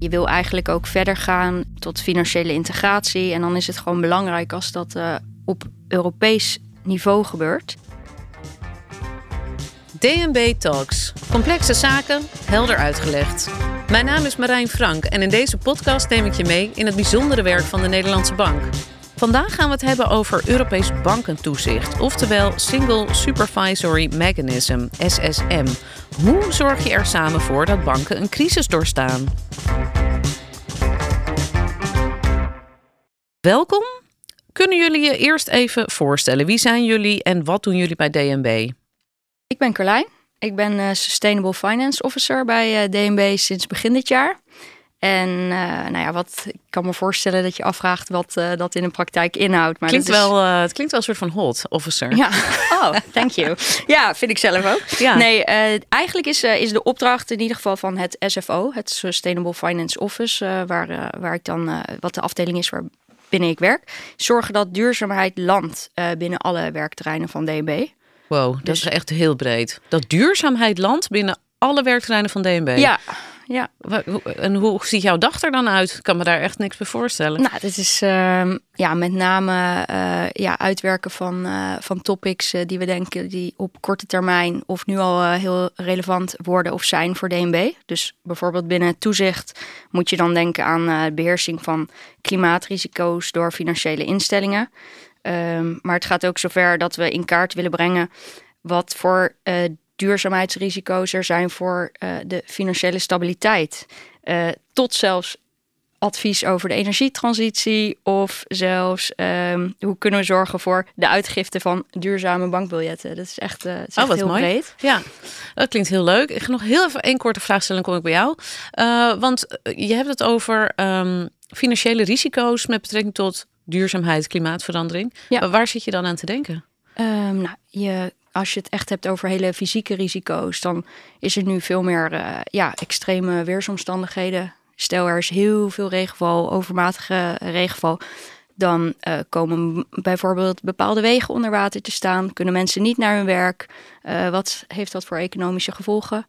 Je wil eigenlijk ook verder gaan tot financiële integratie. En dan is het gewoon belangrijk als dat uh, op Europees niveau gebeurt. DNB Talks. Complexe zaken, helder uitgelegd. Mijn naam is Marijn Frank en in deze podcast neem ik je mee in het bijzondere werk van de Nederlandse Bank. Vandaag gaan we het hebben over Europees bankentoezicht, oftewel Single Supervisory Mechanism, SSM. Hoe zorg je er samen voor dat banken een crisis doorstaan? Welkom. Kunnen jullie je eerst even voorstellen? Wie zijn jullie en wat doen jullie bij DNB? Ik ben Carlijn. Ik ben uh, Sustainable Finance Officer bij eh, DNB sinds begin dit jaar. En uh, nou ja, wat ik kan me voorstellen dat je afvraagt wat uh, dat in de praktijk inhoudt. Maar klinkt is... wel, uh, het klinkt wel een soort van hot officer. Ja, oh, thank you. ja, vind ik zelf ook. Ja. Nee, eigenlijk is, is de opdracht in ieder geval van het SFO, het Sustainable Finance Office, waar, waar ik dan, wat de afdeling is waar binnen ik werk, zorgen dat duurzaamheid landt binnen alle werkterreinen van DNB. Wow, dat dus... is echt heel breed. Dat duurzaamheid landt binnen alle werkterreinen van DNB. Ja, ja. En hoe ziet jouw dag er dan uit? Ik kan me daar echt niks bij voorstellen. Nou, dit is uh, ja, met name uh, ja, uitwerken van, uh, van topics eh, die we denken die op korte termijn of nu al heel relevant worden of zijn voor DNB. Dus bijvoorbeeld binnen toezicht moet je dan denken aan beheersing van klimaatrisico's door financiële instellingen. Um, maar het gaat ook zover dat we in kaart willen brengen wat voor duurzaamheidsrisico's er zijn voor uh, de financiële stabiliteit. Uh, tot zelfs advies over de energietransitie of zelfs um, hoe kunnen we zorgen voor de uitgifte van duurzame bankbiljetten. Dat is echt, uh, is oh, wat heel mooi. breed. Ja, dat klinkt heel leuk. Ik ga nog heel even één korte vraag stellen, dan kom ik bij jou. want je hebt het over um, financiële risico's met betrekking tot duurzaamheid, klimaatverandering. Ja. Waar zit je dan aan te denken? Um, nou, je als je het echt hebt over hele fysieke risico's, dan is er nu veel meer uh, ja, extreme weersomstandigheden. Stel er is heel veel regenval, overmatige regenval. Dan uh, komen bijvoorbeeld bepaalde wegen onder water te staan. Kunnen mensen niet naar hun werk? Uh, wat heeft dat voor economische gevolgen?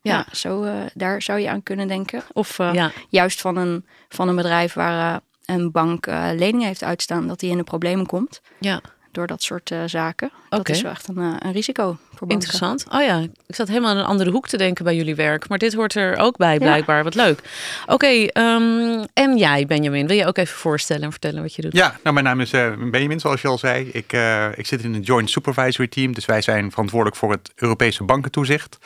Ja, ja zo, daar zou je aan kunnen denken. Of ja. juist van een, van een bedrijf waar een bank leningen heeft uitstaan, dat die in de problemen komt. Ja door dat soort uh, zaken. Okay. Dat is wel echt een, uh, een risico voor Interessant. Oh ja, ik zat helemaal aan een andere hoek te denken bij jullie werk. Maar dit hoort er ook bij blijkbaar. Wat leuk. Oké, okay, um, en jij Benjamin, wil je ook even voorstellen en vertellen wat je doet? Ja, nou mijn naam is uh, Benjamin zoals je al zei. Ik, ik zit in een Joint Supervisory Team. Dus wij zijn verantwoordelijk voor het Europese bankentoezicht.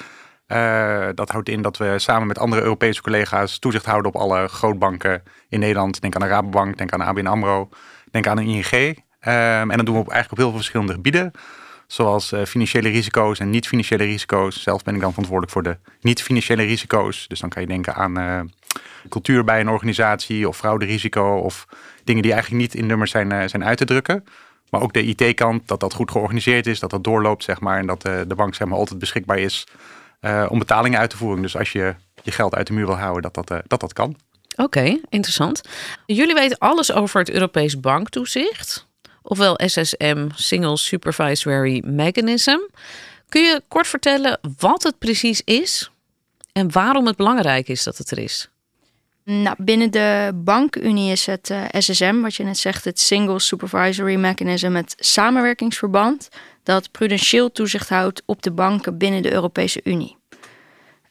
dat houdt in dat we samen met andere Europese collega's toezicht houden op alle grootbanken in Nederland. Denk aan de Rabobank, denk aan ABN AMRO, denk aan de ING. Um, en dat doen we op, eigenlijk op heel veel verschillende gebieden. Zoals uh, financiële risico's en niet-financiële risico's. Zelf ben ik dan verantwoordelijk voor de niet-financiële risico's. Dus dan kan je denken aan uh, cultuur bij een organisatie of frauderisico of dingen die eigenlijk niet in nummers zijn, uh, zijn uit te drukken. Maar ook de IT-kant, dat dat goed georganiseerd is, dat dat doorloopt, zeg maar. En dat de bank zeg maar, altijd beschikbaar is om betalingen uit te voeren. Dus als je je geld uit de muur wil houden, dat dat, dat, dat kan. Oké, interessant. Jullie weten alles over het Europees banktoezicht ofwel SSM, Single Supervisory Mechanism. Kun je kort vertellen wat het precies is en waarom het belangrijk is dat het er is? Nou, binnen de bankenunie is het eh, SSM, wat je net zegt, het Single Supervisory Mechanism, het samenwerkingsverband dat prudentieel toezicht houdt op de banken binnen de Europese Unie.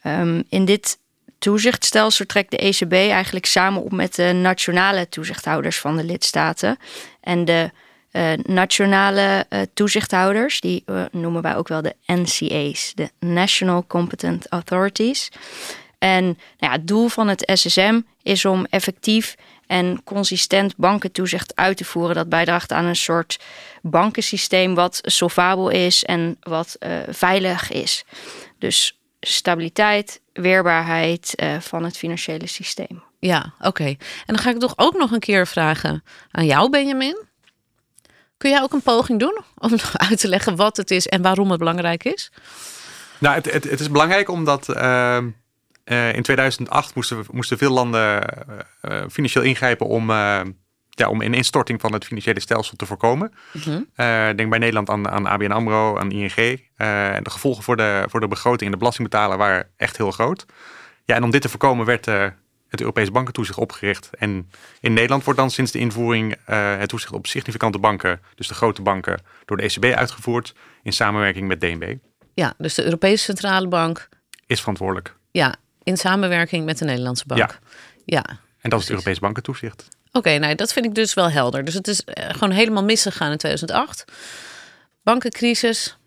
Um, in dit toezichtstelsel trekt de ECB eigenlijk samen op met de nationale toezichthouders van de lidstaten. En de uh, nationale uh, toezichthouders, die uh, noemen wij ook wel de NCA's, de National Competent Authorities. En nou ja, het doel van het SSM is om effectief en consistent bankentoezicht uit te voeren. Dat bijdraagt aan een soort bankensysteem wat solvabel is en wat veilig is. Dus stabiliteit, weerbaarheid van het financiële systeem. Ja, oké. En dan ga ik toch ook nog een keer vragen aan jou, Benjamin. Kun jij ook een poging doen om uit te leggen wat het is en waarom het belangrijk is? Nou, het, het, het is belangrijk omdat uh, in 2008 moesten, moesten veel landen uh, financieel ingrijpen om, ja, om een instorting van het financiële stelsel te voorkomen. Mhm. denk bij Nederland aan, aan ABN AMRO, aan ING. en de gevolgen voor de, voor de begroting en de belastingbetaler waren echt heel groot. Ja, en om dit te voorkomen werd het Europese bankentoezicht opgericht. En in Nederland wordt dan sinds de invoering uh, het toezicht op significante banken, dus de grote banken, door de ECB uitgevoerd in samenwerking met DNB. Ja, dus de Europese Centrale Bank is verantwoordelijk. Ja, in samenwerking met de Nederlandse bank. Ja. ja en dat is het Europees bankentoezicht. Oké, nou dat vind ik dus wel helder. Dus het is eh, gewoon helemaal misgegaan in 2008. Bankencrisis.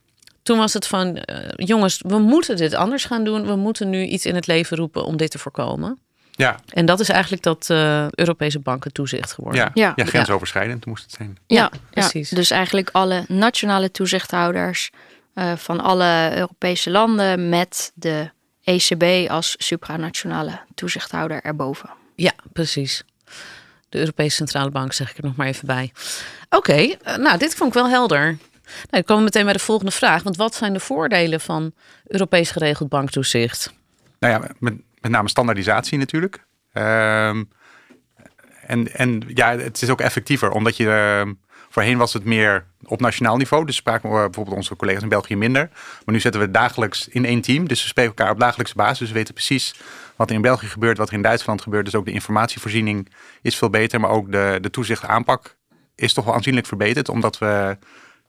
Toen was het van, uh, jongens, we moeten dit anders gaan doen. We moeten nu iets in het leven roepen om dit te voorkomen. Ja. En dat is eigenlijk dat uh, Europese bankentoezicht geworden. Ja, ja. ja grensoverschrijdend moest het zijn. Ja, precies. Dus eigenlijk alle nationale toezichthouders uh, van alle Europese landen met de ECB als supranationale toezichthouder erboven. Ja, precies. De Europese Centrale Bank zeg ik er nog maar even bij. Oké, eh, nou dit vond ik wel helder. Nou, dan komen we meteen bij de volgende vraag. Want wat zijn de voordelen van Europees geregeld banktoezicht? Nou ja, met, met name standaardisatie natuurlijk. Ehm, en, en ja, het is ook effectiever, omdat je ehm, voorheen was het meer op nationaal niveau. Dus spraken we bijvoorbeeld onze collega's in België minder. Maar nu zetten we dagelijks in één team. Dus we spreken elkaar op dagelijkse basis. Dus we weten precies wat er in België gebeurt, wat er in Duitsland gebeurt. Dus ook de informatievoorziening is veel beter. Maar ook de, de toezicht aanpak is toch wel aanzienlijk verbeterd. Omdat we,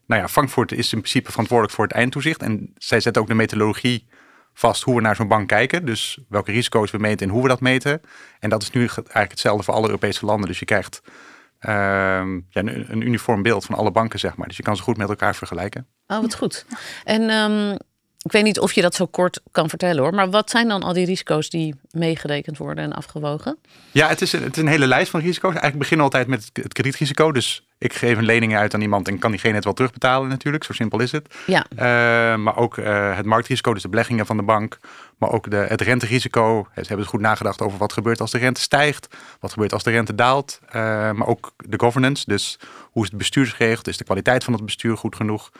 nou ja, Frankfurt is in principe verantwoordelijk voor het eindtoezicht. En zij zetten ook de methodologie vast hoe we naar zo'n bank kijken. Dus welke risico's we meten en hoe we dat meten. En dat is nu eigenlijk hetzelfde voor alle Europese landen. Dus je krijgt Ehm, ja, een, een, uniform beeld van alle banken, zeg maar. Dus je kan ze goed met elkaar vergelijken. Oh, wat goed. En ehm, ik weet niet of je dat zo kort kan vertellen hoor. Maar wat zijn dan al die risico's die meegerekend worden en afgewogen? Ja, het is, een, het is een hele lijst van risico's. Eigenlijk beginnen altijd met het kredietrisico. Dus ik geef een lening uit aan iemand en kan diegene het wel terugbetalen natuurlijk. Zo simpel is het. Ja. Uh, maar ook uh, het marktrisico, dus de beleggingen van de bank. Maar ook de, het renterisico. Ze hebben dus goed nagedacht over wat gebeurt als de rente stijgt. Wat gebeurt als de rente daalt. Uh, maar ook de governance. Dus hoe is het bestuur geregeld? Is de kwaliteit van het bestuur goed genoeg?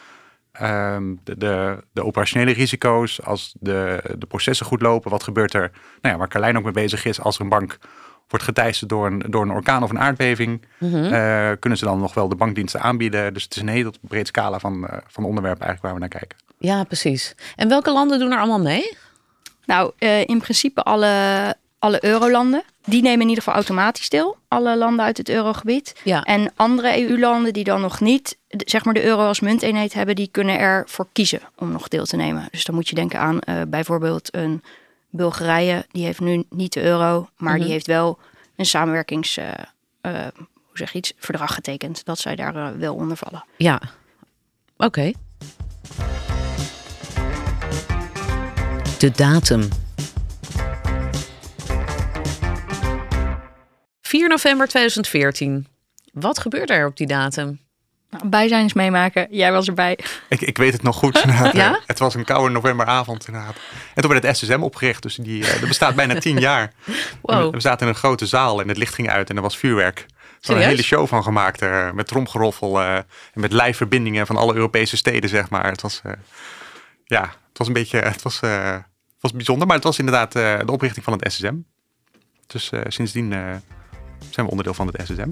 Um, de, de, de, operationele risico's, als de, de processen goed lopen, wat gebeurt er? Nou ja, waar Carlijn ook mee bezig is, als er een bank wordt geteisterd door een, door een orkaan of een aardbeving, mm -hmm. uh, kunnen ze dan nog wel de bankdiensten aanbieden. Dus het is een heel breed scala van, uh, van onderwerpen eigenlijk waar we naar kijken. Ja, precies. En welke landen doen er allemaal mee? Nou, uh, in principe alle, alle eurolanden. Die nemen in ieder geval automatisch deel. Alle landen uit het eurogebied. Ja. En andere EU-landen die dan nog niet zeg maar de euro als munteenheid hebben, die kunnen ervoor kiezen om nog deel te nemen. Dus dan moet je denken aan uh, bijvoorbeeld een Bulgarije, die heeft nu niet de euro, maar Mhm. die heeft wel een samenwerkings, uh, uh, hoe zeg je iets, verdrag getekend. Dat zij daar uh, wel onder vallen. Ja, oké. Okay. De datum. 4 november 2014. Wat gebeurde er op die datum? Nou, bijzijns meemaken. Jij was erbij. Ik, ik weet het nog goed. Ja? Het was een koude novemberavond inderdaad. En toen werd het SSM opgericht. Dus die, uh, dat bestaat bijna tien jaar. Wow. We zaten in een grote zaal en het licht ging uit en er was vuurwerk. Er was een hele show van gemaakt. Uh, met tromgeroffel uh, en met lijfverbindingen van alle Europese steden, zeg maar. Het was, uh, ja, het was een beetje, het was, was bijzonder. Maar het was inderdaad de oprichting van het SSM. Dus sindsdien zijn we onderdeel van het SSM.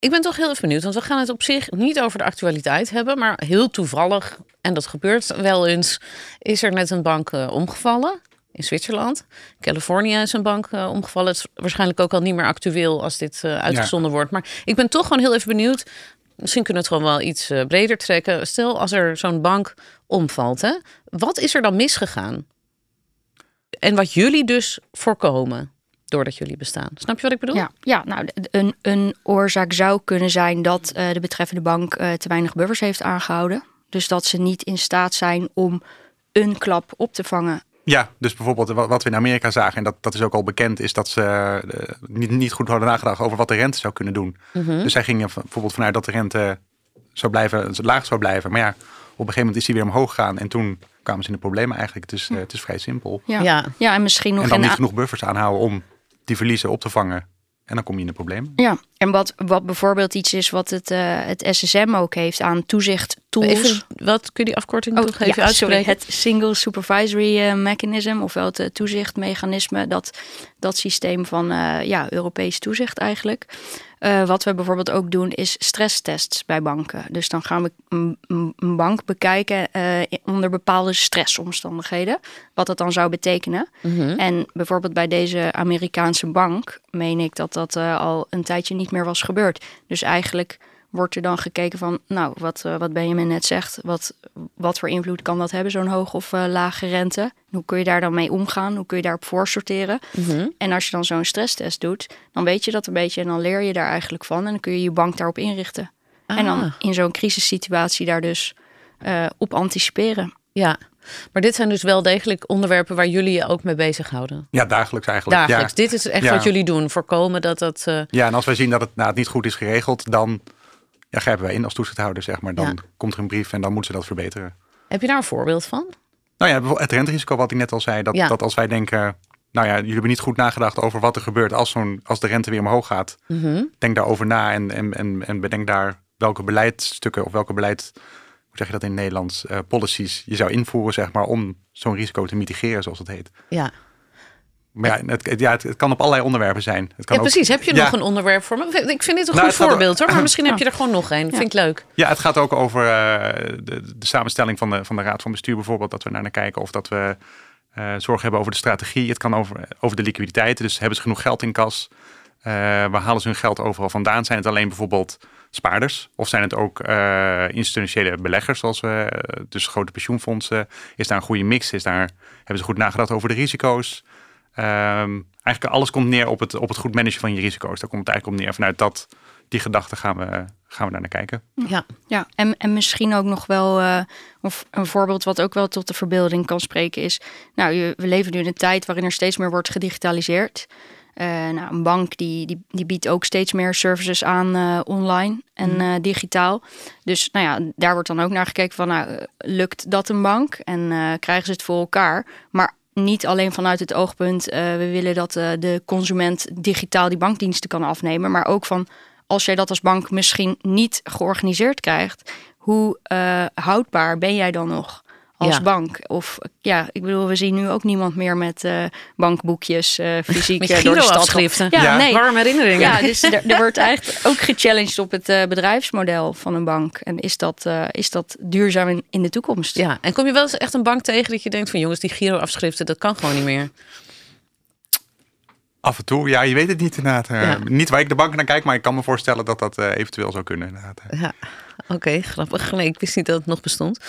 Ik ben toch heel even benieuwd, want we gaan het op zich niet over de actualiteit hebben, maar heel toevallig, en dat gebeurt wel eens, is er net een bank uh, omgevallen in Zwitserland. Californië is een bank uh, omgevallen. Het is waarschijnlijk ook al niet meer actueel als dit uh, uitgezonden ja. wordt. Maar ik ben toch gewoon heel even benieuwd. Misschien kunnen we het gewoon wel iets breder trekken. Stel als er zo'n bank omvalt, hè? wat is er dan misgegaan? En wat jullie dus voorkomen doordat jullie bestaan. Snap je wat ik bedoel? Ja, ja nou, een, een oorzaak zou kunnen zijn dat uh, de betreffende bank uh, te weinig buffers heeft aangehouden. Dus dat ze niet in staat zijn om een klap op te vangen. Ja, dus bijvoorbeeld wat we in Amerika zagen, en dat, dat is ook al bekend, is dat ze uh, niet, niet goed hadden nagedacht over wat de rente zou kunnen doen. Mhm. Mm -hmm. Dus zij gingen bijvoorbeeld vanuit dat de rente zou blijven, laag zou blijven. Maar ja, op een gegeven moment is die weer omhoog gegaan en toen kwamen ze in de problemen eigenlijk. Dus het is vrij simpel. Ja. Ja. ja, en misschien nog en dan niet genoeg buffers aanhouden om die verliezen op te vangen. En dan kom je in de problemen. Ja, en wat, wat bijvoorbeeld iets is wat het, uh, het SSM ook heeft aan toezicht tools. Even, wat kun je die afkorting oh, toch even ja, uitspreken? Sorry, het Single Supervisory uh, Mechanism, ofwel het uh, toezichtmechanisme, dat, dat systeem van ja, Europees toezicht eigenlijk. Uh, wat we bijvoorbeeld ook doen is stresstests bij banken. Dus dan gaan we een, bank bekijken uh, onder bepaalde stressomstandigheden. Wat dat dan zou betekenen. Mhm. En bijvoorbeeld bij deze Amerikaanse bank meen ik dat dat uh, al een tijdje niet meer was gebeurd. Dus eigenlijk wordt er dan gekeken van, nou, wat, uh, wat Benjamin net zegt, wat, wat voor invloed kan dat hebben, zo'n hoge of uh, lage rente? Hoe kun je daar dan mee omgaan? Hoe kun je daarop voorsorteren? Mm -hmm. En als je dan zo'n stresstest doet, dan weet je dat een beetje en dan leer je daar eigenlijk van en dan kun je je bank daarop inrichten. Ah. En dan in zo'n crisissituatie daar dus uh, op anticiperen. Ja, maar dit zijn dus wel degelijk onderwerpen waar jullie je ook mee bezighouden. Ja, dagelijks eigenlijk. Dagelijks. Ja. Dit is echt ja. wat jullie doen. Voorkomen dat dat. Uh... Ja, en als wij zien dat het, nou, het niet goed is geregeld, dan ja, grijpen wij in als toezichthouder, zeg maar. Dan Ja. komt er een brief en dan moeten ze dat verbeteren. Heb je daar een voorbeeld van? Nou ja, het renterisico wat ik net al zei. Dat, Ja. dat als wij denken, nou ja, jullie hebben niet goed nagedacht over wat er gebeurt als, zo'n, als de rente weer omhoog gaat. Mhm. Denk daarover na en, en, en, en bedenk daar welke beleidsstukken of welke beleid, hoe zeg je dat in Nederlands, eh, policies je zou invoeren, zeg maar, om zo'n risico te mitigeren, zoals het heet. Ja. Maar ja, het, ja, het, het kan op allerlei onderwerpen zijn. Het kan ja, ook- precies. Heb je Ja. nog een onderwerp voor me? Ik vind dit een Nou, goed voorbeeld hoor. Maar misschien heb je er gewoon nog een. Ja. Vind ik leuk. Ja, het gaat ook over eh, de, de samenstelling van de, van de Raad van Bestuur bijvoorbeeld. Dat we naar naar kijken of dat we eh, zorg hebben over de strategie. Het kan over, over de liquiditeit. Dus hebben ze genoeg geld in kas? Eh, waar halen ze hun geld overal vandaan? Zijn het alleen bijvoorbeeld spaarders? Of zijn het ook eh, institutionele beleggers, zoals we, eh, dus grote pensioenfondsen? Is daar een goede mix? Is daar, hebben ze goed nagedacht over de risico's? Ehm, eigenlijk alles komt neer op het, op het goed managen van je risico's. Daar komt het eigenlijk op neer. Vanuit dat, die gedachte gaan we, gaan we daar naar kijken. Ja. Ja, en, en misschien ook nog wel, eh, of een voorbeeld wat ook wel tot de verbeelding kan spreken is, nou, je- we leven nu in een tijd waarin er steeds meer wordt gedigitaliseerd. Eh, nou, een bank die, die, die biedt ook steeds meer services aan eh, online en eh, digitaal. Dus nou ja, daar wordt dan ook naar gekeken van, nou, lukt dat een bank en eh, krijgen ze het voor elkaar? Maar niet alleen vanuit het oogpunt, eh, we willen dat eh, de consument digitaal die bankdiensten kan afnemen, maar ook van als jij dat als bank misschien niet georganiseerd krijgt, hoe eh, houdbaar ben jij dan nog als Ja. bank? Of ja, ik bedoel, we zien nu ook niemand meer met eh, bankboekjes eh, fysiek Met eh, door de stad. Giro-afschriften. Ja, Ja. nee. Warme herinneringen. Ja, dus er, er wordt eigenlijk ook gechallenged op het eh, bedrijfsmodel van een bank. En is dat, eh, is dat duurzaam in, in de toekomst? Ja, en kom je wel eens echt een bank tegen dat je denkt van jongens, die Giro-afschriften, dat kan gewoon niet meer. Af en toe, ja, je weet het niet inderdaad. Ja. Niet waar ik de bank naar kijk, maar ik kan me voorstellen dat dat eventueel zou kunnen. Inderdaad. Ja, oké, grappig. Nee, ik wist niet dat het nog bestond.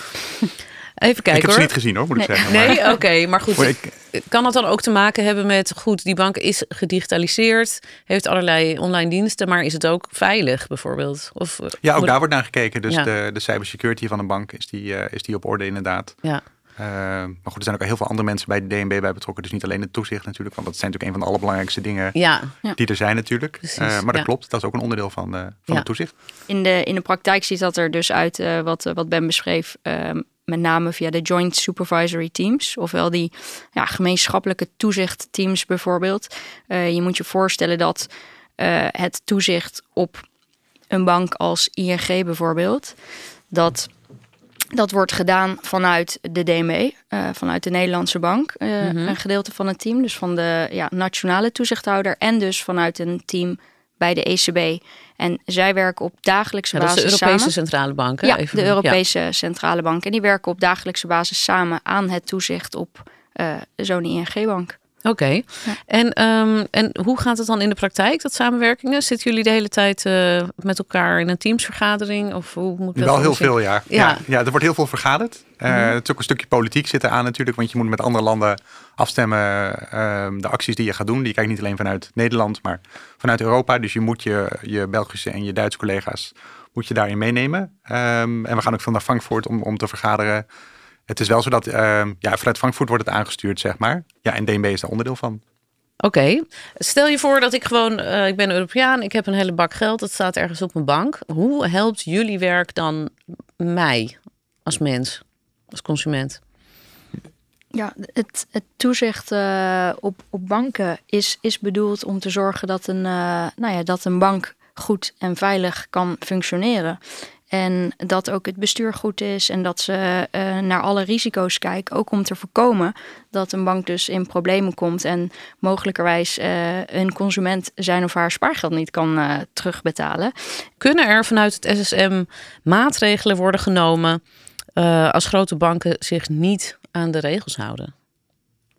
Even ik kijken heb ze hoor. niet gezien hoor, moet ik Nee. zeggen. maar- Nee, oké, maar goed. Ik- Kan dat dan ook te maken hebben met, goed, die bank is gedigitaliseerd, heeft allerlei online diensten, maar is het ook veilig bijvoorbeeld? Of, eh, ja, ook moet- daar wordt naar gekeken. Dus Ja. de, de cybersecurity van een bank, is die, eh, is die op orde inderdaad. Ja, Eh, maar goed, er zijn ook heel veel andere mensen bij de DNB bij betrokken. Dus niet alleen het toezicht natuurlijk. Want dat zijn natuurlijk een van de allerbelangrijkste dingen ja, die er zijn natuurlijk. Precies, Eh, maar dat ja. klopt, dat is ook een onderdeel van, eh, van Ja. het toezicht. In de, in de praktijk ziet dat er dus uit wat, wat Ben beschreef, eh, met name via de Joint Supervisory Teams, ofwel die ja, gemeenschappelijke toezichtteams bijvoorbeeld. Eh, je moet je voorstellen dat eh, het toezicht op een bank als ING bijvoorbeeld, dat, dat wordt gedaan vanuit de DNB, eh, vanuit de Nederlandse bank, Mhm. een gedeelte van het team, dus van de ja, nationale toezichthouder en dus vanuit een team bij de ECB. En zij werken op dagelijkse Ja, dat is de basis Europese samen. Centrale Bank. hè? Ja, Even- de Europese Centrale Bank. En die werken op dagelijkse basis samen aan het toezicht op eh, zo'n ING-bank. Oké. En, ehm, en hoe gaat het dan in de praktijk, dat samenwerkingen? Zitten jullie de hele tijd eh, met elkaar in een teamsvergadering? Of hoe moet dat Wel heel zien? veel, ja. Ja. ja. Ja, er wordt heel veel vergaderd. Eh, Het is ook een stukje politiek zit er aan natuurlijk. Want je moet met andere landen afstemmen ehm, de acties die je gaat doen. Die kijkt niet alleen vanuit Nederland, maar vanuit Europa. Dus je moet je, je Belgische en je Duitse collega's moet je daarin meenemen. Ehm, en we gaan ook veel naar Frankfurt om, om te vergaderen. Het is wel zo dat ehm, ja, vanuit Frankfurt wordt het aangestuurd, zeg maar. Ja, en DNB is daar onderdeel van. Oké. Stel je voor dat ik gewoon, eh, ik ben Europeaan, ik heb een hele bak geld, dat staat ergens op mijn bank. Hoe helpt jullie werk dan mij als mens, als consument? Ja, het, het toezicht eh, op, op banken is, is bedoeld om te zorgen dat een, eh, nou ja, dat een bank goed en veilig kan functioneren. En dat ook het bestuur goed is en dat ze uh, naar alle risico's kijken. Ook om te voorkomen dat een bank dus in problemen komt en mogelijkerwijs uh, een consument zijn of haar spaargeld niet kan uh, terugbetalen. Kunnen er vanuit het SSM maatregelen worden genomen als grote banken zich niet aan de regels houden?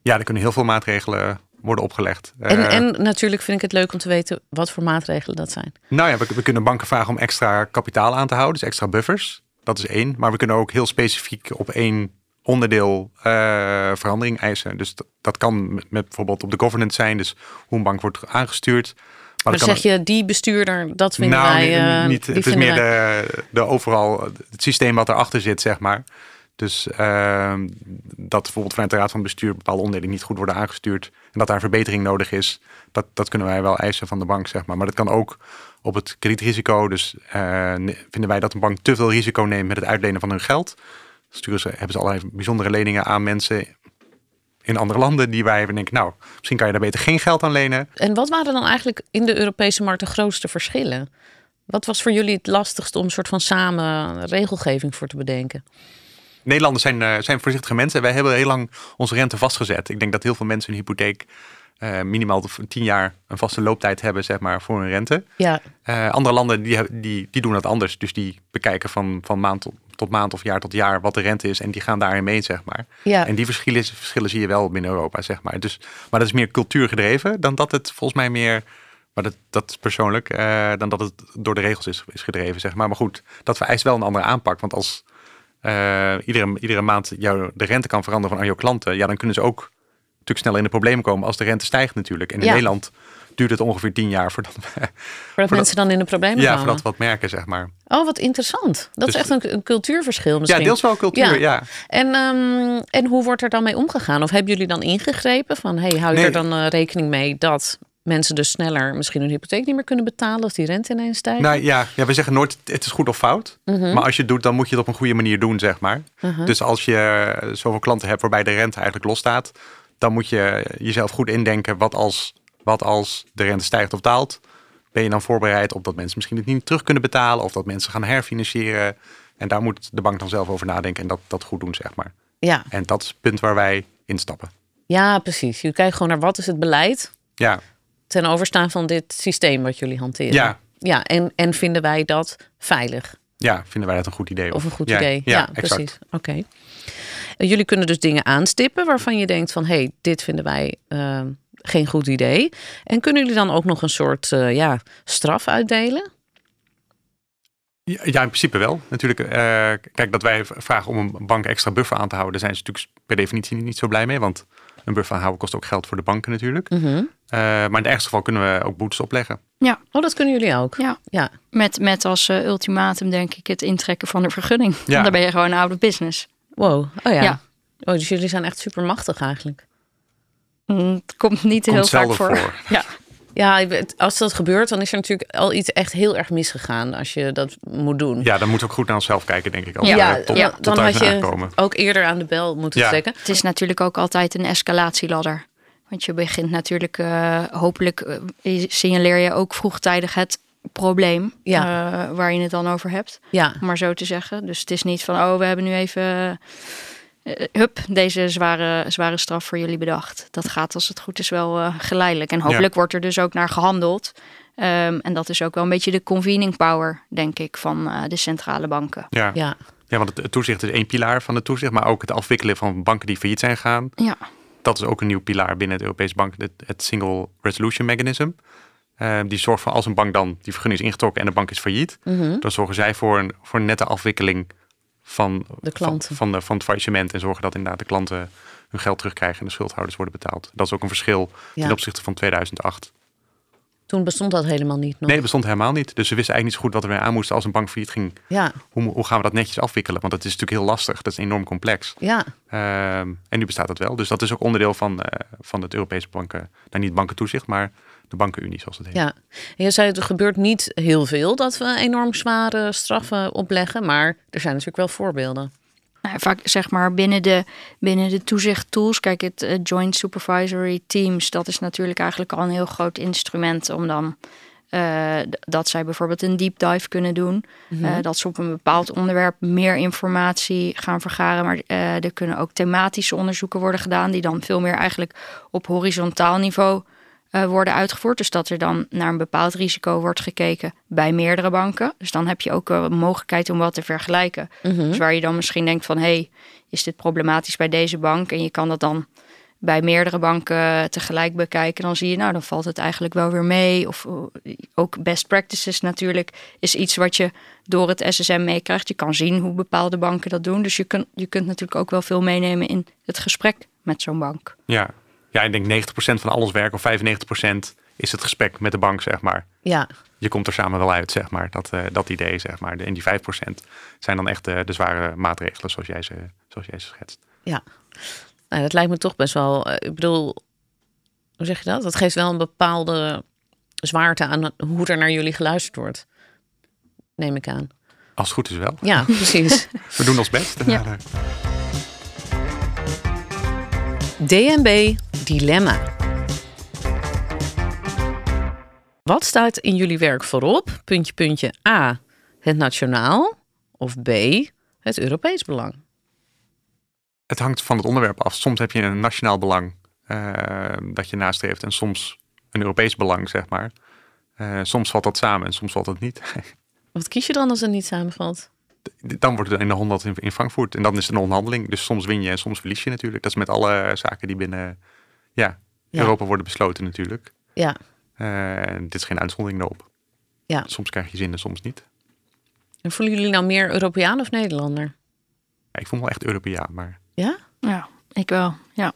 Ja, er kunnen heel veel maatregelen worden opgelegd. En, uh, en, natuurlijk vind ik het leuk om te weten wat voor maatregelen dat zijn. Nou ja, we, we, kunnen banken vragen om extra kapitaal aan te houden, dus extra buffers. Dat is één. Maar we kunnen ook heel specifiek op één onderdeel uh, verandering eisen. Dus dat, dat kan met, met, bijvoorbeeld op de governance zijn, dus hoe een bank wordt aangestuurd. Maar dan zeg je, die bestuurder, dat vinden nou, wij... Uh, niet, het is meer de, de overal, het systeem wat erachter zit, zeg maar. Dus uh, dat bijvoorbeeld vanuit de Raad van Bestuur bepaalde onderdelen niet goed worden aangestuurd. En dat daar verbetering nodig is. Dat, dat kunnen wij wel eisen van de bank, zeg maar. Maar dat kan ook op het kredietrisico. Dus uh, vinden wij dat een bank te veel risico neemt met het uitlenen van hun geld. Sturen ze, hebben ze allerlei bijzondere leningen aan mensen in andere landen die wij denken, nou, misschien kan je daar beter geen geld aan lenen. En wat waren dan eigenlijk in de Europese markt de grootste verschillen? Wat was voor jullie het lastigste om een soort van samen regelgeving voor te bedenken? Nederlanders zijn, uh, zijn voorzichtige mensen. Wij hebben heel lang onze rente vastgezet. Ik denk dat heel veel mensen een hypotheek uh, minimaal tien jaar een vaste looptijd hebben, zeg maar, voor hun rente. Ja. Uh, andere landen die, die, die doen dat anders. Dus die bekijken van, van maand tot, tot maand of jaar tot jaar wat de rente is. En die gaan daarin mee, zeg maar. Ja. En die verschillen, verschillen zie je wel binnen Europa, zeg maar. Dus, maar dat is meer cultuurgedreven dan dat het volgens mij meer maar dat, dat is persoonlijk, uh, dan dat het door de regels is, is gedreven, zeg maar. Maar goed, dat vereist wel een andere aanpak. Want als uh, iedere, iedere maand jou de rente kan veranderen van aan jouw klanten, ja, dan kunnen ze ook natuurlijk sneller in de problemen komen als de rente stijgt natuurlijk. En in Ja. Nederland duurt het ongeveer tien jaar voordat, Voordat mensen dan in de problemen ja, komen. voordat we wat merken, zeg maar. Oh, wat interessant. Dat Dus- is echt een, een cultuurverschil misschien. Ja, deels wel cultuur, ja. En, ehm, en hoe wordt er dan mee omgegaan? Of hebben jullie dan ingegrepen van, hey, hou je Nee. er dan eh, rekening mee dat mensen dus sneller misschien hun hypotheek niet meer kunnen betalen als die rente ineens stijgt? Nou ja, ja, we zeggen nooit het is goed of fout. Mhm. Maar als je het doet, dan moet je het op een goede manier doen, zeg maar. Mhm. Dus als je zoveel klanten hebt waarbij de rente eigenlijk losstaat, dan moet je jezelf goed indenken wat als, wat als de rente stijgt of daalt. Ben je dan voorbereid op dat mensen misschien het niet terug kunnen betalen of dat mensen gaan herfinancieren? En daar moet de bank dan zelf over nadenken en dat, dat goed doen, zeg maar. Ja. En dat is het punt waar wij instappen. ja, precies. Je kijkt gewoon naar wat is het beleid Ja, ten overstaan van dit systeem wat jullie hanteren. ja, Ja, en, en vinden wij dat veilig? ja, vinden wij dat een goed idee? Of een goed ja, idee? Ja, precies. Oké. Jullie kunnen dus dingen aanstippen waarvan je denkt van... hé, hey, dit vinden wij eh, geen goed idee. En kunnen jullie dan ook nog een soort eh, ja, straf uitdelen? Ja, in principe wel. Natuurlijk, eh, kijk, dat wij vragen om een bank extra buffer aan te houden, daar zijn ze natuurlijk per definitie niet zo blij mee. Want een buffer aanhouden kost ook geld voor de banken natuurlijk. Mhm. Eh, maar in het ergste geval kunnen we ook boetes opleggen. Oh, dat kunnen jullie ook? Ja. Ja, Met, met als eh, ultimatum denk ik het intrekken van de vergunning. Ja. Dan ben je gewoon out of business. wow. Oh ja. Ja. Oh, dus jullie zijn echt super machtig eigenlijk. Mm, Het komt niet Komt heel vaak voor. voor. Ja. Ja, als dat gebeurt, dan is er natuurlijk al iets echt heel erg misgegaan als je dat moet doen. Ja, dan moeten we ook goed naar onszelf kijken, denk ik. Als Ja, we tot, ja, tot dan daar had je ook eerder aan de bel moeten Ja. trekken. Het is natuurlijk ook altijd een escalatieladder. Want je begint natuurlijk, eh, hopelijk eh, signaleer je ook vroegtijdig het probleem Ja. eh, waar je het dan over hebt. Ja, om maar zo te zeggen. Dus het is niet van, oh, we hebben nu even, hup, deze zware, zware straf voor jullie bedacht. Dat gaat als het goed is wel eh, geleidelijk. En hopelijk wordt er dus ook naar gehandeld. Ehm, en dat is ook wel een beetje de convening power, denk ik, van eh, de centrale banken. Ja. ja. ja, want het, het toezicht is één pilaar van het toezicht. Maar ook het afwikkelen van banken die failliet zijn gegaan. Ja, Dat is ook een nieuw pilaar binnen het Europese bank. Het, het Single Resolution Mechanism. Eh, die zorgt voor als een bank dan die vergunning is ingetrokken en de bank is failliet. Mhm. Dan zorgen zij voor een, voor een nette afwikkeling van, De klanten. van, van, de, van het faillissement. En zorgen dat inderdaad de klanten hun geld terugkrijgen en de schuldhouders worden betaald. Dat is ook een verschil Ja. ten opzichte van 2008. Toen bestond dat helemaal niet nog. Nee, bestond helemaal niet. Dus ze wisten eigenlijk niet zo goed wat er weer aan moest als een bank failliet ging. Ja, Hoe, hoe gaan we dat netjes afwikkelen? Want dat is natuurlijk heel lastig. Dat is enorm complex. ja, Ehm, en nu bestaat dat wel. Dus dat is ook onderdeel van, eh, van het Europese banken, nou niet bankentoezicht, maar de bankenunie zoals het heet. ja. En je zei, er gebeurt niet heel veel dat we enorm zware straffen opleggen. Maar er zijn natuurlijk wel voorbeelden. Nou, vaak zeg maar binnen de, binnen de toezichttools, kijk, het eh, Joint Supervisory Teams, dat is natuurlijk eigenlijk al een heel groot instrument om dan Uh, dat zij bijvoorbeeld een deep dive kunnen doen. Mhm. Uh, dat ze op een bepaald onderwerp meer informatie gaan vergaren. Maar uh, er kunnen ook thematische onderzoeken worden gedaan, die dan veel meer eigenlijk op horizontaal niveau worden uitgevoerd. Dus dat er dan naar een bepaald risico wordt gekeken bij meerdere banken. Dus dan heb je ook een mogelijkheid om wat te vergelijken. Mhm. Dus waar je dan misschien denkt van hé, hey, is dit problematisch bij deze bank? En je kan dat dan bij meerdere banken tegelijk bekijken, dan zie je, nou, dan valt het eigenlijk wel weer mee. Of ook best practices natuurlijk is iets wat je door het SSM meekrijgt. Je kan zien hoe bepaalde banken dat doen. Dus je, kunt je kunt natuurlijk ook wel veel meenemen in het gesprek met zo'n bank. Ja. Ja, ik denk 90% van alles werk of 95% is het gesprek met de bank, zeg maar. Ja. Je komt er samen wel uit, zeg maar. Dat, uh, dat idee, zeg maar. En die 5% zijn dan echt de, de zware maatregelen zoals jij ze, zoals jij ze schetst. Ja. Nou, dat lijkt me toch best wel. Uh, ik bedoel, hoe zeg je dat? Dat geeft wel een bepaalde zwaarte aan hoe er naar jullie geluisterd wordt. Neem ik aan. Als het goed is wel. Ja, precies. We doen ons best. Ja. DNB Dilemma. Wat staat in jullie werk voorop? Puntje, puntje A. Het nationaal. Of B. Het Europees belang. Het hangt van het onderwerp af. Soms heb je een nationaal belang uh, dat je nastreeft en soms een Europees belang, zeg maar. Uh, soms valt dat samen en soms valt dat niet. Wat kies je dan als het niet samenvalt? Dan wordt het in de honderd in, in Frankfurt en dan is het een onderhandeling. Dus soms win je en soms verlies je natuurlijk. Dat is met alle zaken die binnen ja, Ja. Europa worden besloten natuurlijk. Ja, Uh, dit is geen uitzondering daarop. Ja. Soms krijg je zin en soms niet. en voelen jullie nou meer Europeaan of Nederlander? Ja, ik voel me wel echt Europeaan, maar Ja? Ja, ik wel. Ja.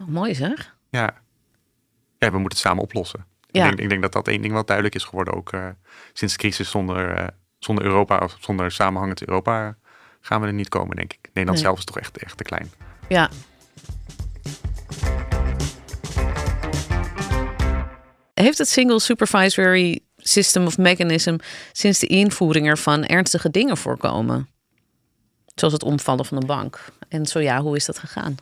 Oh, mooi zeg. ja. ja, we moeten het samen oplossen. Ja. Ik, denk, ik denk dat dat één ding wel duidelijk is geworden, ook uh, sinds de crisis zonder, uh, zonder Europa of zonder samenhangend Europa gaan we er niet komen, denk ik. Nederland Nee. zelf is toch echt, echt te klein. Ja. Heeft het Single Supervisory System of Mechanism sinds de invoering ervan ernstige dingen voorkomen? Zoals het omvallen van een bank. En zo ja, hoe is dat gegaan?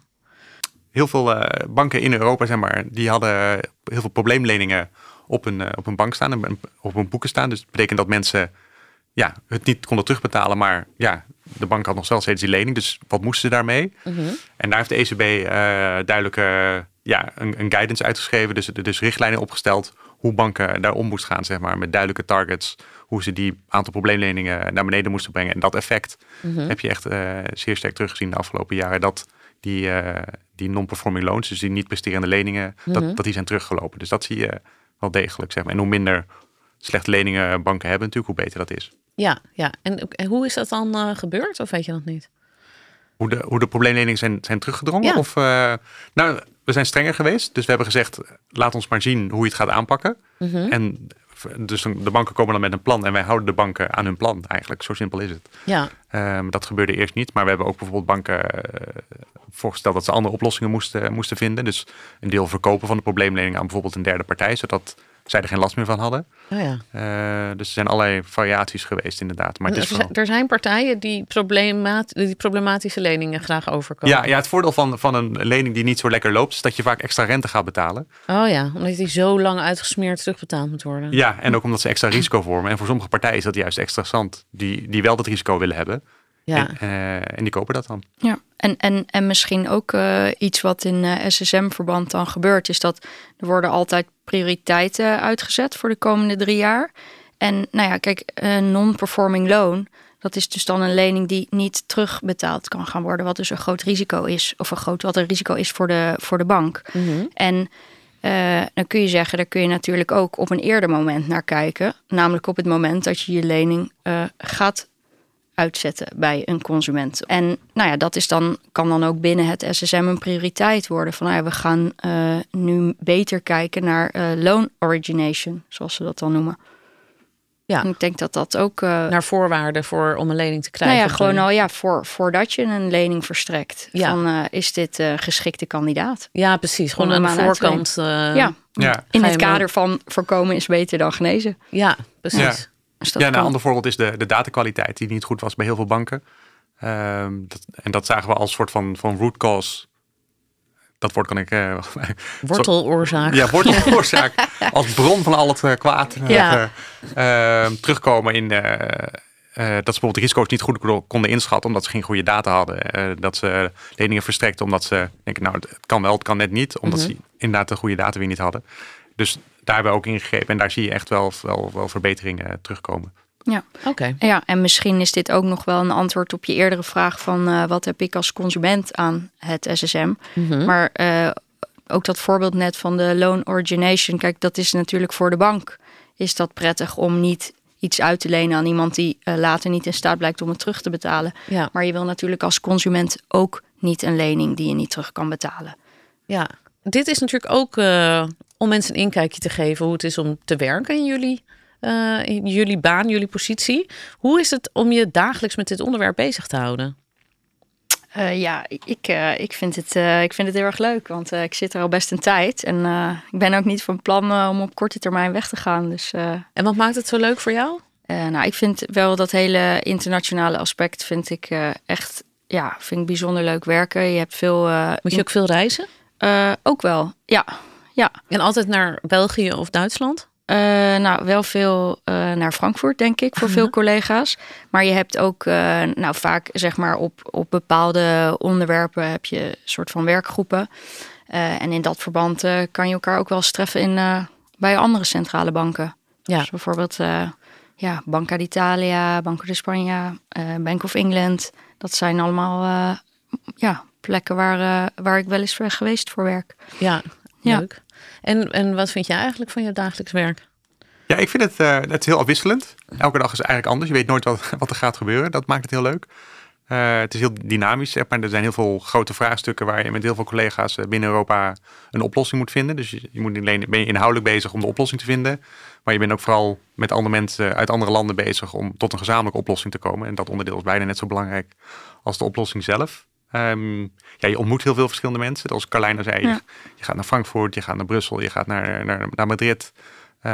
Heel veel uh, banken in Europa, zeg maar, die hadden heel veel probleemleningen op een, uh, op een bank staan, en op hun boeken staan. Dus dat betekent dat mensen ja, het niet konden terugbetalen, maar ja, de bank had nog steeds die lening. Dus wat moesten ze daarmee? En daar heeft de ECB uh, duidelijk ja, een, een, guidance uitgeschreven, dus, dus richtlijnen opgesteld hoe banken daar om moesten gaan, zeg maar, met duidelijke targets, hoe ze die aantal probleemleningen naar beneden moesten brengen. En dat effect Mhm. heb je echt uh, zeer sterk teruggezien de afgelopen jaren, dat die, uh, die non-performing loans, dus die niet presterende leningen, Mhm. dat, dat die zijn teruggelopen. Dus dat zie je wel degelijk, zeg maar. En hoe minder slechte leningen banken hebben natuurlijk, hoe beter dat is. Ja, ja. En, en hoe is dat dan uh, gebeurd, of weet je dat niet? Hoe de, hoe de probleemleningen zijn, zijn teruggedrongen? Ja. Of, nou, we zijn strenger geweest. Dus we hebben gezegd, laat ons maar zien hoe je het gaat aanpakken. Mhm. En dus de banken komen dan met een plan en wij houden de banken aan hun plan eigenlijk. Zo simpel is het. Ja, Um, dat gebeurde eerst niet, maar we hebben ook bijvoorbeeld banken uh, voorgesteld dat ze andere oplossingen moesten, moesten vinden. Dus een deel verkopen van de probleemlening aan bijvoorbeeld een derde partij, zodat zij er geen last meer van hadden. oh ja. Uh, dus er zijn allerlei variaties geweest inderdaad. Maar het is er, vooral... zijn, er zijn partijen die, problemat die problematische leningen graag overkomen. Ja, ja, het voordeel van, van een lening die niet zo lekker loopt, is dat je vaak extra rente gaat betalen. Oh ja, omdat die zo lang uitgesmeerd terugbetaald moet worden. Ja, en ook omdat ze extra risico vormen. En voor sommige partijen is dat juist extra interessant, die, die wel dat risico willen hebben. Ja. En, uh, en die kopen dat dan. Ja, en, en, en misschien ook uh, iets wat in uh, SSM-verband dan gebeurt, is dat er worden altijd prioriteiten uitgezet voor de komende drie jaar. En nou ja, kijk, een non-performing loan, dat is dus dan een lening die niet terugbetaald kan gaan worden, wat dus een groot risico is, of een groot wat een risico is voor de, voor de bank. Mm -hmm. En uh, dan kun je zeggen, daar kun je natuurlijk ook op een eerder moment naar kijken, namelijk op het moment dat je je lening uh, gaat uitzetten bij een consument. En nou ja, dat is dan, kan dan ook binnen het SSM een prioriteit worden. Van nou ja, we gaan uh, nu beter kijken naar uh, loan origination, zoals ze dat dan noemen. Ja. En ik denk dat dat ook... Uh, naar voorwaarden voor, om een lening te krijgen. Nou ja, gewoon al ja, voor, voordat je een lening verstrekt. Ja. Van, is dit geschikte kandidaat? Ja, precies. Gewoon aan de voorkant. ja. ja. In het kader van voorkomen is beter dan genezen. Ja, precies. Ja. Dus ja, een kan. ander voorbeeld is de, de datakwaliteit die niet goed was bij heel veel banken. Um, dat, en dat zagen we als soort van, van root cause dat woord kan ik... Uh, worteloorzaak. Ja, worteloorzaak. als bron van al het kwaad ja. terugkomen in... dat ze bijvoorbeeld de risico's niet goed konden inschatten, omdat ze geen goede data hadden. dat ze leningen verstrekten omdat ze denken, nou, het kan wel, het kan net niet, omdat mhm. ze inderdaad de goede data weer niet hadden. Dus daar hebben we ook ingegrepen en daar zie je echt wel, wel, wel verbeteringen terugkomen. Ja, oké. Ja, en misschien is dit ook nog wel een antwoord op je eerdere vraag van uh, wat heb ik als consument aan het SSM. Mhm. Maar uh, ook dat voorbeeld net van de loan origination, kijk, dat is natuurlijk voor de bank. Is dat prettig om niet iets uit te lenen aan iemand die uh, later niet in staat blijkt om het terug te betalen. Ja. Maar je wil natuurlijk als consument ook niet een lening die je niet terug kan betalen. Ja, dit is natuurlijk ook om mensen een inkijkje te geven hoe het is om te werken in jullie uh, jullie baan, jullie positie. Hoe is het om je dagelijks met dit onderwerp bezig te houden? Uh, ja, ik, uh, ik, vind het, ik vind het heel erg leuk, want ik zit er al best een tijd. En ik ben ook niet van plan om op korte termijn weg te gaan. Dus, en wat maakt het zo leuk voor jou? nou, ik vind wel dat hele internationale aspect vind ik echt ja, vind ik bijzonder leuk werken. Je hebt veel. Moet je ook veel reizen? ook wel, ja. Ja. En altijd naar België of Duitsland? Uh, nou, wel veel uh, naar Frankfurt, denk ik, voor veel collega's. Maar je hebt ook, uh, nou, vaak zeg maar op, op bepaalde onderwerpen heb je een soort van werkgroepen. en in dat verband kan je elkaar ook wel eens treffen in, bij andere centrale banken. Ja. Dus bijvoorbeeld ja, Banca d'Italia, Banco de Spanje, Bank of England. Dat zijn allemaal ja, plekken waar, waar ik wel eens ben geweest voor werk. Ja, leuk. En, en wat vind jij eigenlijk van je dagelijks werk? Ja, ik vind het, uh, het heel afwisselend. Elke dag is eigenlijk anders. Je weet nooit wat, wat er gaat gebeuren. Dat maakt het heel leuk. Uh, het is heel dynamisch, maar. Er zijn heel veel grote vraagstukken waar je met heel veel collega's eh, binnen Europa een oplossing moet vinden. Dus je, je moet alleen, ben je inhoudelijk bezig om de oplossing te vinden. Maar je bent ook vooral met andere mensen uit andere landen bezig om tot een gezamenlijke oplossing te komen. En dat onderdeel is bijna net zo belangrijk als de oplossing zelf. Um, ja, je ontmoet heel veel verschillende mensen. Als Carlijna zei, je gaat naar Frankfurt, je gaat naar Brussel, je gaat naar, naar, naar Madrid. Uh,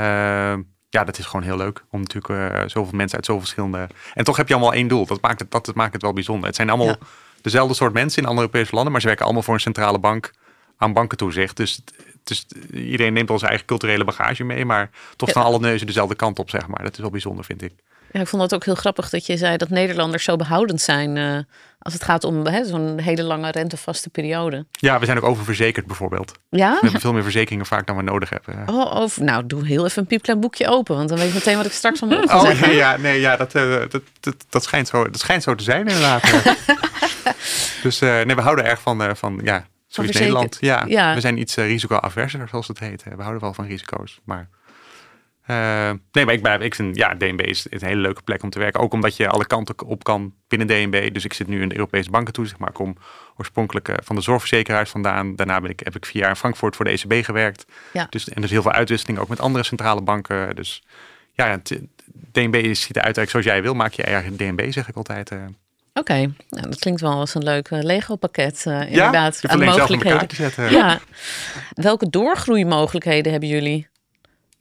ja, dat is gewoon heel leuk. Om natuurlijk uh, zoveel mensen uit zoveel verschillende... En toch heb je allemaal één doel. Dat maakt het, dat, maakt het wel bijzonder. Het zijn allemaal dezelfde soort mensen in andere Europese landen. Maar ze werken allemaal voor een centrale bank aan bankentoezicht. Dus, dus iedereen neemt al zijn eigen culturele bagage mee. Maar toch staan alle neuzen dezelfde kant op, zeg maar. Dat is wel bijzonder, vind ik. Ja, ik vond het ook heel grappig dat je zei dat Nederlanders zo behoudend zijn uh, als het gaat om zo'n hele lange rentevaste periode. Ja, we zijn ook oververzekerd bijvoorbeeld. Ja? We hebben veel meer verzekeringen vaak dan we nodig hebben. Oh, over, nou, doe heel even een piepklein boekje open, want dan weet ik meteen wat ik straks aan moet Oh nee, ja, nee, ja dat, uh, dat, dat, dat, schijnt zo, dat schijnt zo te zijn inderdaad. dus uh, nee, we houden erg van, van ja, zo is Nederland. Ja, ja, we zijn iets risicoaverser, zoals het heet. We houden wel van risico's, maar... Uh, nee, maar ik, ben, ik vind, ja, DNB is, een hele leuke plek om te werken. Ook omdat je alle kanten op kan binnen DNB. Dus ik zit nu in de Europese bankentoezicht, maar ik kom oorspronkelijk uh, van de zorgverzekeraars vandaan. Daarna ben ik, heb ik vier jaar in Frankfurt voor de ECB gewerkt. Ja. Dus, en dus heel veel uitwisseling ook met andere centrale banken. Dus ja, het, DNB ziet eruit zoals jij wil. Maak je eigen DNB, zeg ik altijd. Uh. Oké, nou, dat klinkt wel als een leuk Lego-pakket. Uh, inderdaad, ja, aan mogelijkheden. Ja. Welke doorgroeimogelijkheden hebben jullie?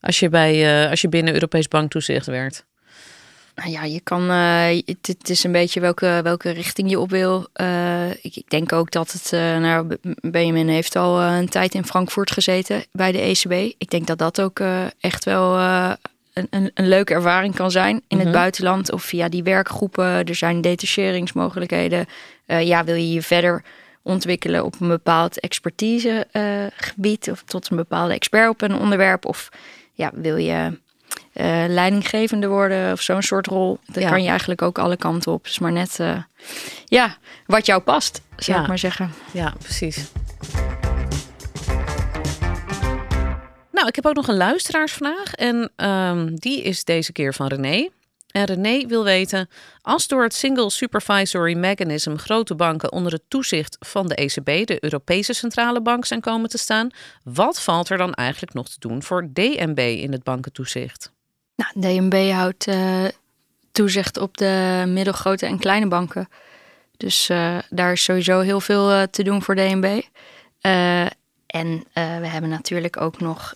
Als je, bij, uh, als je binnen Europees banktoezicht werkt? Nou ja, je kan. Uh, het, is een beetje welke, welke richting je op wil. Uh, ik, ik, denk ook dat het. nou, Benjamin heeft al een tijd in Frankfurt gezeten bij de ECB. Ik denk dat dat ook echt wel een, een, een, leuke ervaring kan zijn in het mhm. buitenland of via die werkgroepen. Er zijn detacheringsmogelijkheden. ja, wil je je verder ontwikkelen op een bepaald expertisegebied of tot een bepaalde expert op een onderwerp of ja, wil je uh, leidinggevende worden of zo'n soort rol, dan kan je eigenlijk ook alle kanten op. Dus maar net uh, ja, wat jou past, zou ik maar zeggen. Ja, precies. Nou, ik heb ook nog een luisteraarsvraag en um, die is deze keer van René. En René wil weten, als door het Single Supervisory Mechanism grote banken onder het toezicht van de ECB, de Europese Centrale Bank, zijn komen te staan, wat valt er dan eigenlijk nog te doen voor DNB in het bankentoezicht? Nou, DNB houdt uh, toezicht op de middelgrote en kleine banken. Dus uh, daar is sowieso heel veel uh, te doen voor DNB. en we hebben natuurlijk ook nog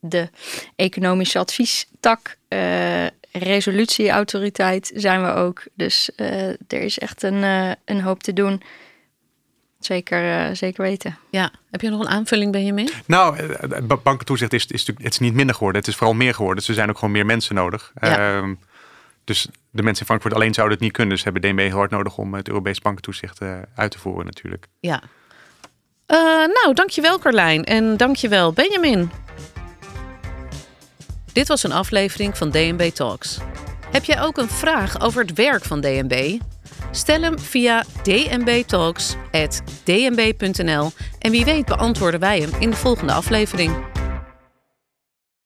de economische adviestak resolutieautoriteit zijn we ook. Dus uh, er is echt een, uh, een hoop te doen. Zeker, uh, zeker weten. Ja, heb je nog een aanvulling, Benjamin? Nou, bankentoezicht is, is, het is niet minder geworden. Het is vooral meer geworden. Dus er zijn ook gewoon meer mensen nodig. Ja. Uh, dus de mensen in Frankfurt alleen zouden het niet kunnen. Dus hebben DNB heel hard nodig om het Europees bankentoezicht uh, uit te voeren natuurlijk. Ja. Uh, nou, dankjewel Carlijn en dankjewel Benjamin. Dit was een aflevering van DNB Talks. Heb jij ook een vraag over het werk van DNB? Stel hem via dnbtalks.dnb.nl en wie weet beantwoorden wij hem in de volgende aflevering.